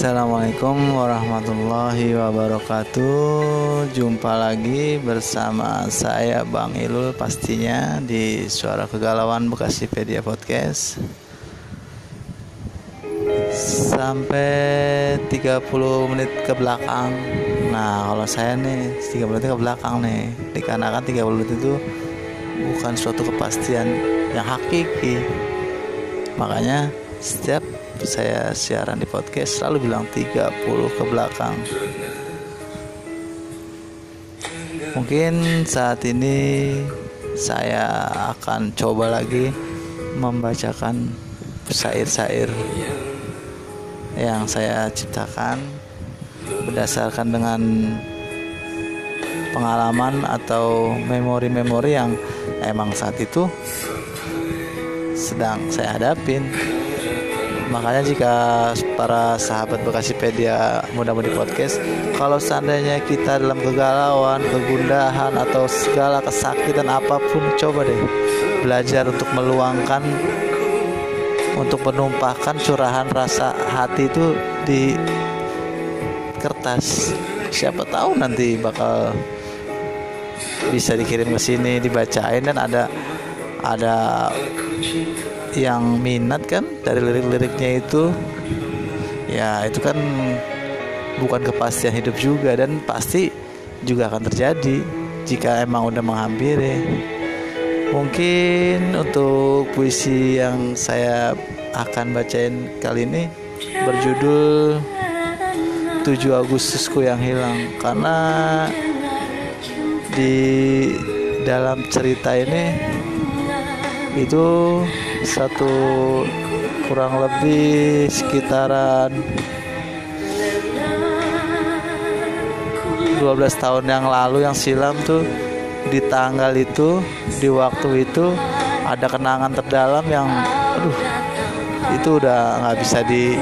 Assalamualaikum warahmatullahi wabarakatuh. Jumpa lagi bersama saya Bang Ilul pastinya di Suara Kegalauan Bekasipedia Podcast. Sampai 30 menit ke belakang. Nah, kalau saya nih 30 menit ke belakang nih, dikarenakan 30 menit itu bukan suatu kepastian yang hakiki. Makanya setiap saya siaran di podcast selalu bilang 30 ke belakang. Mungkin saat ini saya akan coba lagi membacakan syair-syair yang saya ciptakan berdasarkan dengan pengalaman atau memori-memori yang emang saat itu sedang saya hadapin makanya jika para sahabat Bekasipedia mudah-mudahan podcast kalau seandainya kita dalam kegalauan kegundahan atau segala kesakitan apa pun coba deh belajar untuk meluangkan untuk menumpahkan curahan rasa hati itu di kertas. Siapa tahu nanti bakal bisa dikirim ke sini dibacain dan ada ada yang minat kan dari lirik-liriknya itu. Ya itu kan bukan kepastian hidup juga dan pasti juga akan terjadi jika emang udah menghampiri. Mungkin untuk puisi yang saya akan bacain kali ini berjudul 7 Agustusku yang hilang. Karena di dalam cerita ini itu satu kurang lebih sekitaran 12 tahun yang lalu yang silam tuh di tanggal itu di waktu itu ada kenangan terdalam yang aduh itu udah nggak bisa di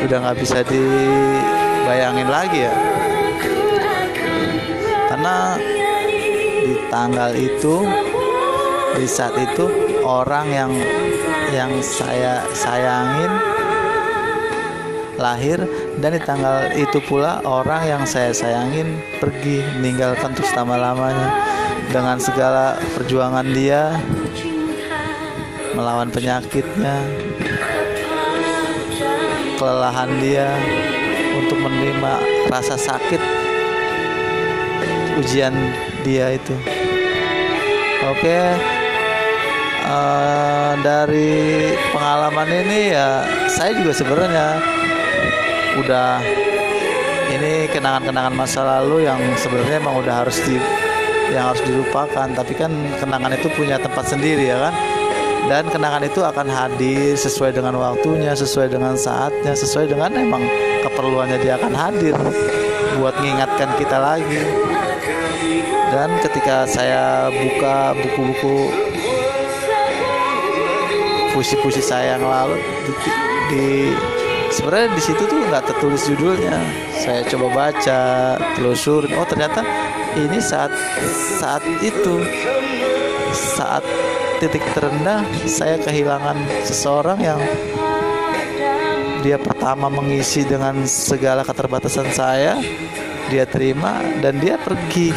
udah nggak bisa dibayangin lagi ya. Karena di tanggal itu di saat itu orang yang yang saya sayangin lahir dan di tanggal itu pula orang yang saya sayangin pergi meninggalkan untuk selama-lamanya dengan segala perjuangan dia melawan penyakitnya kelelahan dia untuk menerima rasa sakit ujian dia itu. Oke uh, dari pengalaman ini ya saya juga sebenarnya udah ini kenangan-kenangan masa lalu yang sebenarnya emang udah harus di yang harus dilupakan. Tapi kan kenangan itu punya tempat sendiri ya kan? Dan kenangan itu akan hadir sesuai dengan waktunya sesuai dengan saatnya sesuai dengan emang keperluannya dia akan hadir buat mengingatkan kita lagi. Dan ketika saya buka buku-buku puisi-puisi saya yang lalu. Di, di sebenarnya di situ tuh nggak tertulis judulnya. Saya coba baca telusur oh ternyata ini saat saat itu saat titik terendah saya kehilangan seseorang yang dia pertama mengisi dengan segala keterbatasan saya dia terima dan dia pergi.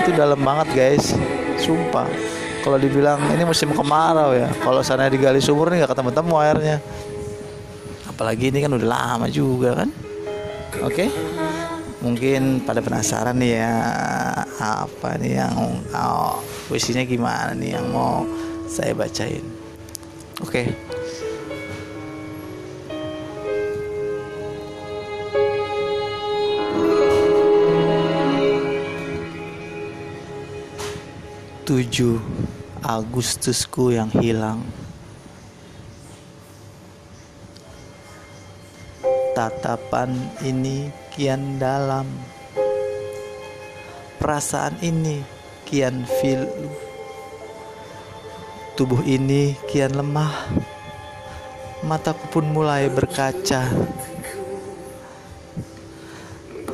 Itu dalam banget guys. Sumpah kalau dibilang ini musim kemarau ya kalau sana digali sumur nih nggak ketemu temu airnya apalagi ini kan udah lama juga kan oke okay? mungkin pada penasaran nih ya apa nih yang oh, puisinya gimana nih yang mau saya bacain oke okay. Tujuh Agustusku yang hilang. Tatapan ini kian dalam. Perasaan ini kian fil. Tubuh ini kian lemah. Mataku pun mulai berkaca.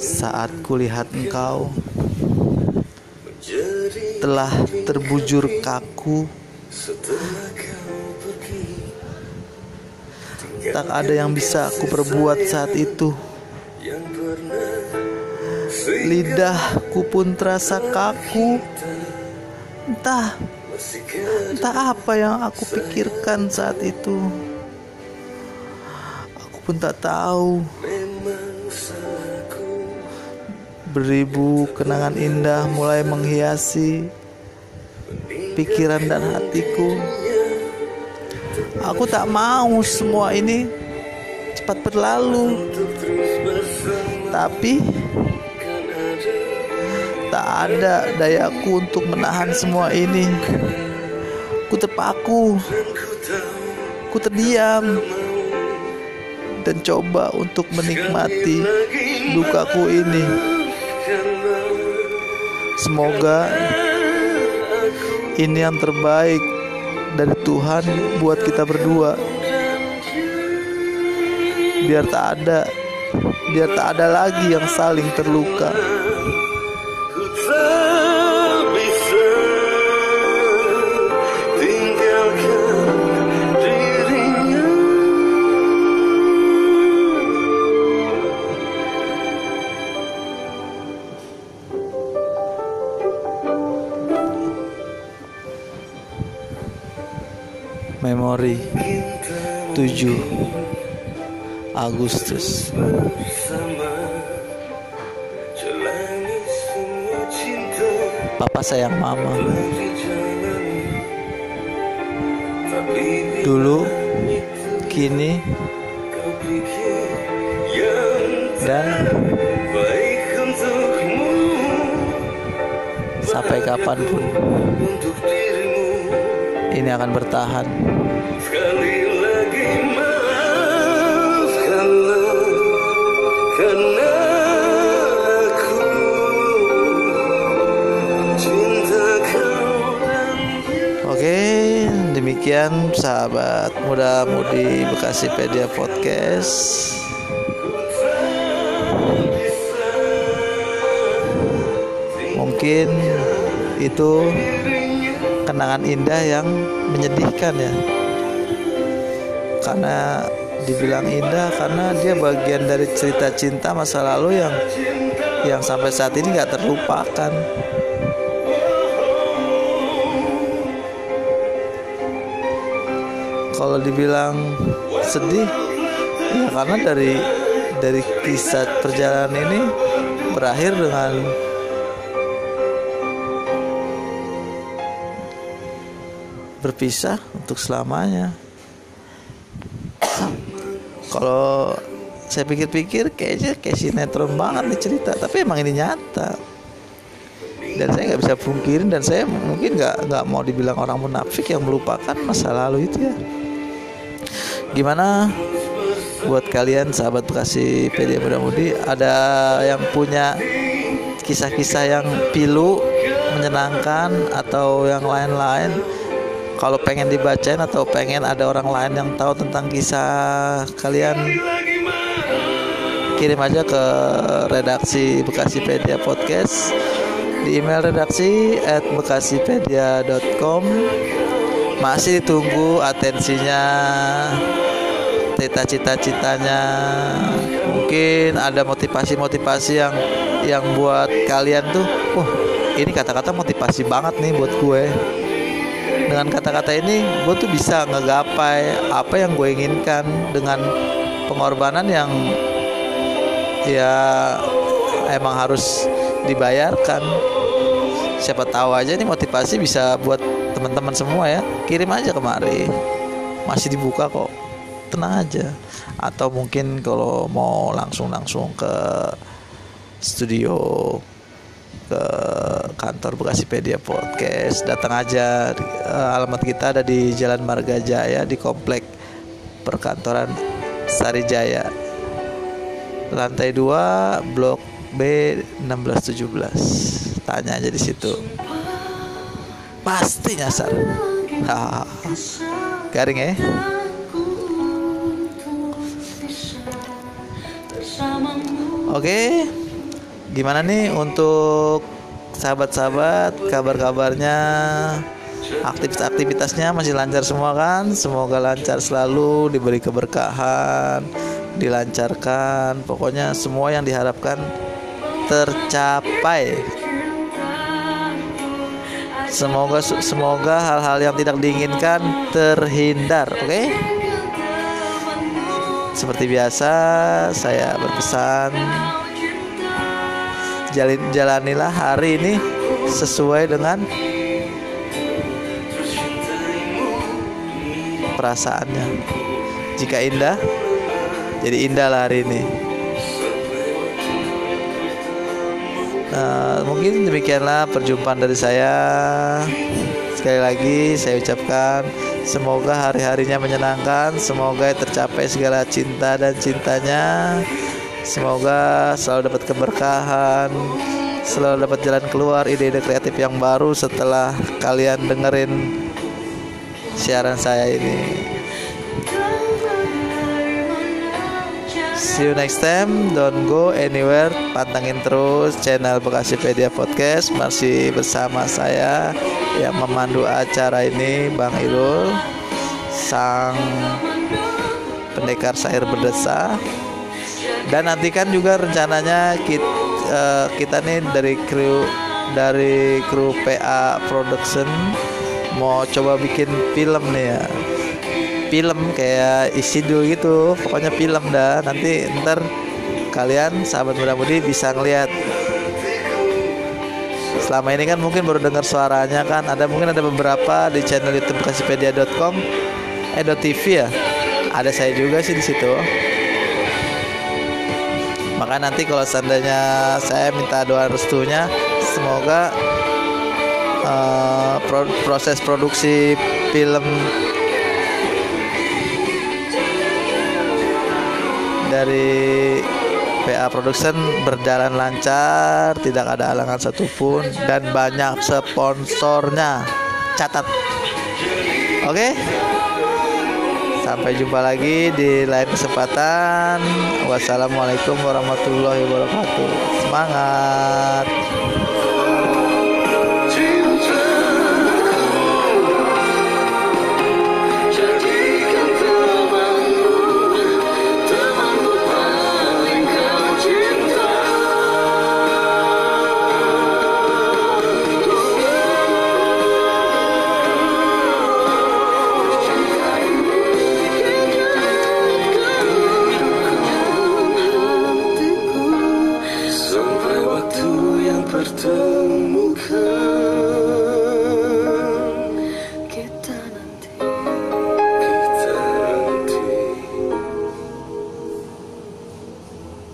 Saat kulihat engkau telah terbujur kaku Tak ada yang bisa aku perbuat saat itu. Lidahku pun terasa kaku. Entah, entah apa yang aku pikirkan saat itu. Aku pun tak tahu. Beribu kenangan indah mulai menghiasi pikiran dan hatiku. Aku tak mau semua ini cepat berlalu. Tapi tak ada dayaku untuk menahan semua ini. Ku terpaku. Ku terdiam dan coba untuk menikmati dukaku ini. Semoga ini yang terbaik dari Tuhan buat kita berdua. Biar tak ada, biar tak ada lagi yang saling terluka. Memori 7 Agustus. Papa sayang mama. Dulu Kini Dan Sampai kapan pun Ini akan bertahan Oke, demikian sahabat muda-mudi Bekasi Pedia Podcast. Mungkin itu kenangan indah yang menyedihkan ya karena dibilang indah karena dia bagian dari cerita cinta masa lalu yang yang sampai saat ini nggak terlupakan kalau dibilang sedih ya karena dari dari kisah perjalanan ini berakhir dengan berpisah untuk selamanya. Kalau saya pikir-pikir kayaknya kayak sinetron banget nih cerita, tapi emang ini nyata. Dan saya nggak bisa pungkirin dan saya mungkin nggak nggak mau dibilang orang munafik yang melupakan masa lalu itu ya. Gimana buat kalian sahabat Bekasi PD Muda Mudi ada yang punya kisah-kisah yang pilu menyenangkan atau yang lain-lain kalau pengen dibacain atau pengen ada orang lain yang tahu tentang kisah kalian kirim aja ke redaksi Bekasipedia Podcast. Di email redaksi at bekasipedia.com masih ditunggu atensinya cita-cita-citanya. Mungkin ada motivasi-motivasi yang yang buat kalian tuh wah ini kata-kata motivasi banget nih buat gue dengan kata-kata ini gue tuh bisa ngegapai apa yang gue inginkan dengan pengorbanan yang ya emang harus dibayarkan. Siapa tahu aja nih motivasi bisa buat teman-teman semua ya. Kirim aja kemari. Masih dibuka kok. Tenang aja. Atau mungkin kalau mau langsung-langsung ke studio ke kantor Bekasipedia Podcast. Datang aja uh, alamat kita ada di Jalan Marga Jaya di komplek perkantoran Sarijaya. Lantai 2 blok B 1617 tanya aja di situ. Pasti nyasar. Garing ya Oke, gimana nih untuk sahabat-sahabat kabar-kabarnya? Aktivitas-aktivitasnya masih lancar semua kan? Semoga lancar selalu diberi keberkahan dilancarkan. Pokoknya semua yang diharapkan tercapai. Semoga semoga hal-hal yang tidak diinginkan terhindar oke? Okay? seperti biasa saya berpesan jalin jalanilah hari ini sesuai dengan perasaannya. Jika indah jadi indah lah hari ini. Nah, mungkin demikianlah perjumpaan dari saya. Sekali lagi saya ucapkan semoga hari-harinya menyenangkan semoga tercapai segala cinta dan cintanya semoga selalu dapat keberkahan selalu dapat jalan keluar ide-ide kreatif yang baru setelah kalian dengerin siaran saya ini See you next time. Don't go anywhere. Pantangin terus channel Bekasipedia Podcast. Masih bersama saya yang memandu acara ini, Bang Irul, sang pendekar syair berdesa. Dan nantikan juga rencananya kita, uh, eh, kita nih dari kru dari kru PA Production mau coba bikin film nih ya. Film kayak isi dulu gitu pokoknya film dah. Nanti ntar kalian sahabat muda-mudi bisa ngeliat. Selama ini kan mungkin baru dengar suaranya kan. Ada mungkin ada beberapa di channel YouTube kasipedia.com eh .tv ya. Ada saya juga sih di situ maka nanti kalau seandainya saya minta doa restunya semoga uh, pro proses produksi film dari PA Production berjalan lancar, tidak ada halangan satupun dan banyak sponsornya. Catat. Oke. Sampai jumpa lagi di lain kesempatan. Wassalamualaikum warahmatullahi wabarakatuh. Semangat.